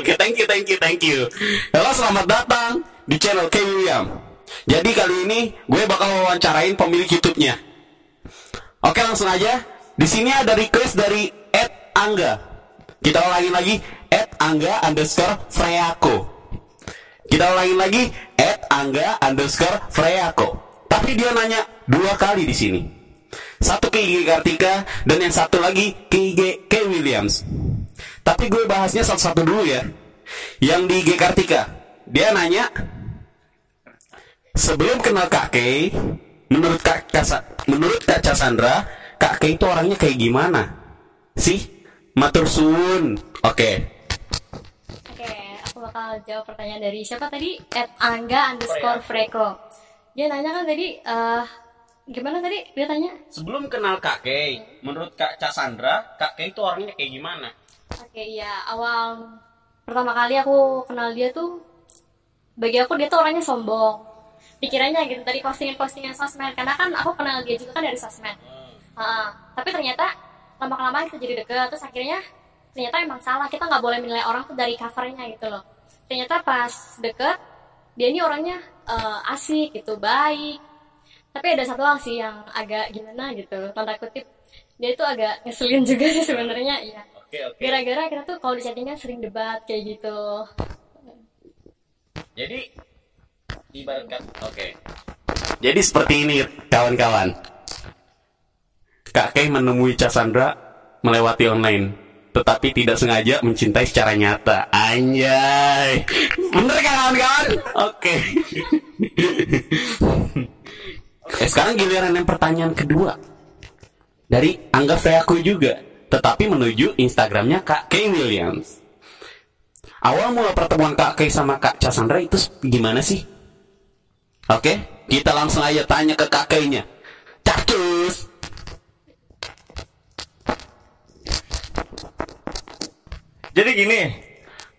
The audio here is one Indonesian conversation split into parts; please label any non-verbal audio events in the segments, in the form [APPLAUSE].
Oke, thank you, thank you, thank you. Halo, selamat datang di channel K William. Jadi kali ini gue bakal wawancarain pemilik YouTube-nya. Oke, langsung aja. Di sini ada request dari Ed Angga. Kita ulangin lagi Ed Angga underscore Freako. Kita ulangin lagi Ed Angga underscore Freako. Tapi dia nanya dua kali di sini. Satu ke IG Kartika dan yang satu lagi ke IG K Williams. Tapi gue bahasnya satu-satu dulu ya. Yang di IG Kartika, dia nanya, sebelum kenal Kak Kay, menurut Kak Kasa, menurut Kak Cassandra, Kak Kay itu orangnya kayak gimana? Sih, matur suwun. Oke, Oke, aku bakal jawab pertanyaan dari siapa tadi? At Angga underscore Freko. Dia nanya kan tadi, eh gimana tadi? Dia tanya. sebelum kenal Kak Kay, menurut Kak Cassandra, Kak Kay itu orangnya kayak gimana? Oke, iya awal pertama kali aku kenal dia tuh, bagi aku dia tuh orangnya sombong. Pikirannya gitu tadi postingan-postingan sosmed, karena kan aku kenal dia juga kan dari sosmed. Ah, tapi ternyata lama kelamaan kita jadi deket, terus akhirnya ternyata emang salah kita nggak boleh menilai orang tuh dari covernya gitu loh. Ternyata pas deket dia ini orangnya eh, asik gitu, baik. Tapi ada satu hal sih yang agak gimana gitu, tanda kutip dia itu agak ngeselin [LAUGHS] juga sih sebenarnya, iya. Oke, oke. Gara-gara kita tuh kalau di chattingan sering debat kayak gitu. Jadi ibaratkan oke. Jadi seperti ini kawan-kawan. Kak Kay menemui Cassandra melewati online, tetapi tidak sengaja mencintai secara nyata. Anjay. Bener kan kawan-kawan? Oke. eh, sekarang giliran yang pertanyaan kedua. Dari Angga Freyaku juga, tetapi menuju Instagramnya Kak Kay Williams. Awal mula pertemuan Kak Kay sama Kak Cassandra itu gimana sih? Oke, kita langsung aja tanya ke Kak Kay-nya. Cacus! Jadi gini,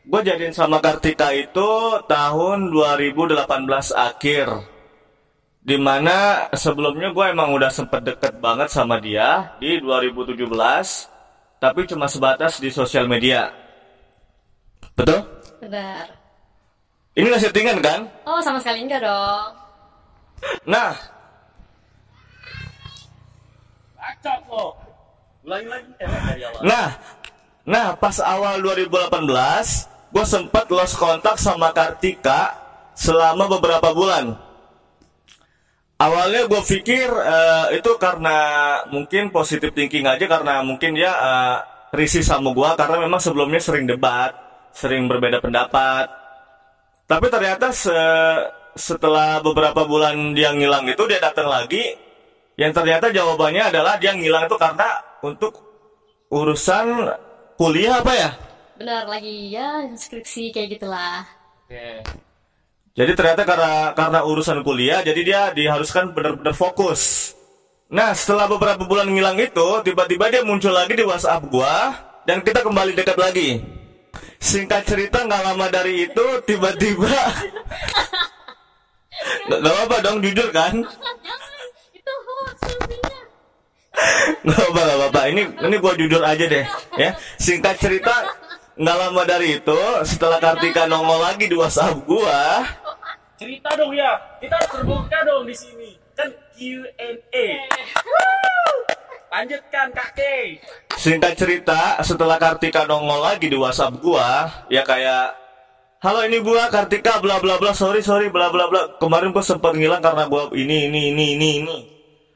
gue jadiin sama Kartika itu tahun 2018 akhir. Di mana sebelumnya gue emang udah sempet deket banget sama dia di 2017. Tapi cuma sebatas di sosial media. Betul? Benar. Ini gak settingan kan? Oh, sama sekali enggak dong. Nah, Bacot lo! Ulangi lagi dari awal. Nah, nah pas awal 2018, gue sempat lost kontak sama Kartika selama beberapa bulan. Awalnya gue pikir eh, itu karena mungkin positive thinking aja karena mungkin dia eh, risih sama gue karena memang sebelumnya sering debat, sering berbeda pendapat. Tapi ternyata se- setelah beberapa bulan dia ngilang itu dia datang lagi, yang ternyata jawabannya adalah dia ngilang itu karena untuk urusan kuliah apa ya? Benar lagi ya skripsi kayak gitulah. Jadi ternyata karena karena urusan kuliah, jadi dia diharuskan benar-benar fokus. Nah, setelah beberapa bulan ngilang itu, tiba-tiba dia muncul lagi di WhatsApp gua dan kita kembali dekat lagi. Singkat cerita nggak lama dari itu tiba-tiba [LAUGHS] nggak apa-apa dong jujur kan? [LAUGHS] Nggak apa nggak apa ini ini gua jujur aja deh ya. Singkat cerita nggak lama dari itu setelah Kartika nongol lagi di WhatsApp gua Cerita dong ya, kita harus terbuka dong di sini. Kan Q&A. Lanjutkan Kak. Singkat cerita, setelah Kartika nongol lagi di WhatsApp gua, ya kayak Halo ini gua Kartika bla bla bla sorry sorry bla bla bla kemarin gua sempat ngilang karena gua ini ini ini ini ini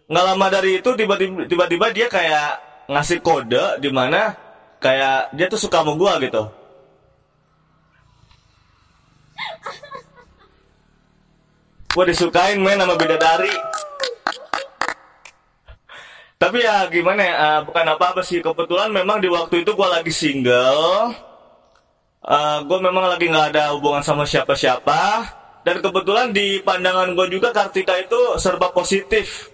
nggak lama dari itu tiba-tiba tiba-tiba dia kayak ngasih kode di mana kayak dia tuh suka sama gua gitu gua disukain main sama bidadari tapi ya gimana ya, eh, bukan apa-apa sih. Kebetulan memang di waktu itu gue lagi single. gue memang lagi nggak ada hubungan sama siapa-siapa. Dan kebetulan di pandangan gue juga Kartika itu serba positif.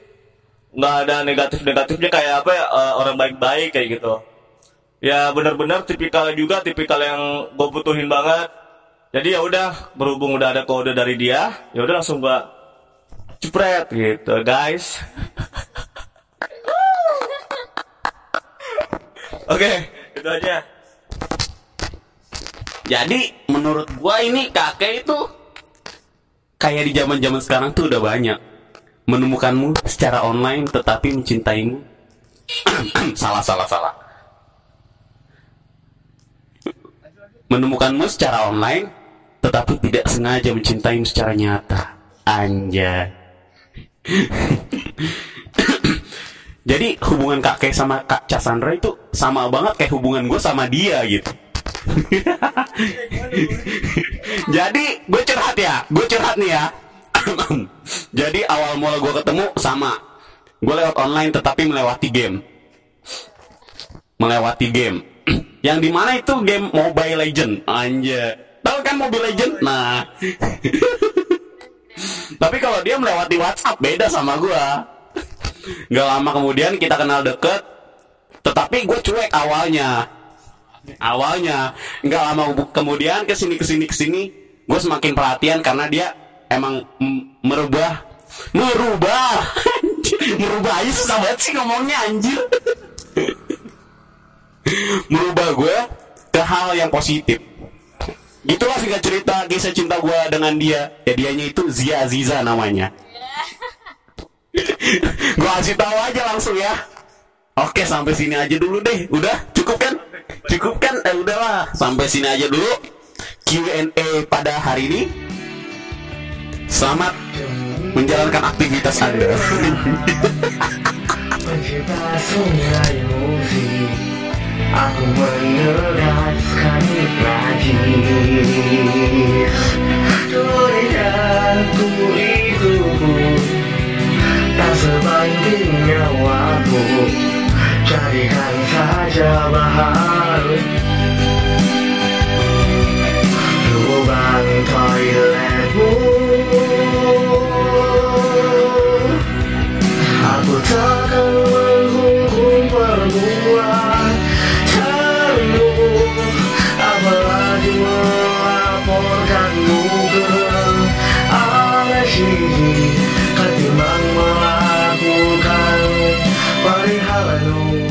Nggak ada negatif-negatifnya kayak apa ya, eh, orang baik-baik kayak gitu. Ya benar-benar tipikal juga, tipikal yang gue butuhin banget. Jadi ya udah, berhubung udah ada kode dari dia, ya udah langsung gue cepret gitu, guys. [LAUGHS] Oke, itu aja. Jadi menurut gua ini kakek itu kayak di zaman zaman sekarang tuh udah banyak menemukanmu secara online tetapi mencintaimu. [CLEARS THROAT] salah salah salah. Menemukanmu secara online tetapi tidak sengaja mencintaimu secara nyata. Anja. [COUGHS] Jadi hubungan kakek sama kak Cassandra itu sama banget kayak hubungan gue sama dia gitu. [LAUGHS] Jadi gue curhat ya, gue curhat nih ya. [COUGHS] Jadi awal mula gue ketemu sama, gue lewat online tetapi melewati game, melewati game. [COUGHS] Yang di mana itu game Mobile Legend, anja. Tahu kan Mobile Legend? Nah, tapi kalau dia melewati WhatsApp beda sama gue. Gak lama kemudian kita kenal deket, tetapi gue cuek awalnya. Awalnya. Nggak lama kemudian ke sini ke sini ke sini gue semakin perhatian karena dia emang merubah merubah. [LAUGHS] Merubah aja susah banget sih ngomongnya anjir. Merubah gue ke hal yang positif Gitulah singkat cerita kisah cinta gue dengan dia. Ya dianya itu Zia Aziza namanya. [LAUGHS] Gue kasih tahu aja langsung ya. Oke sampai sini aja dulu deh. Udah? Cukup kan? Cukup kan? Eh udahlah. Sampai sini aja dulu. Q&A pada hari ini. Selamat menjalankan aktivitas Anda. [LAUGHS] Aku meneraskan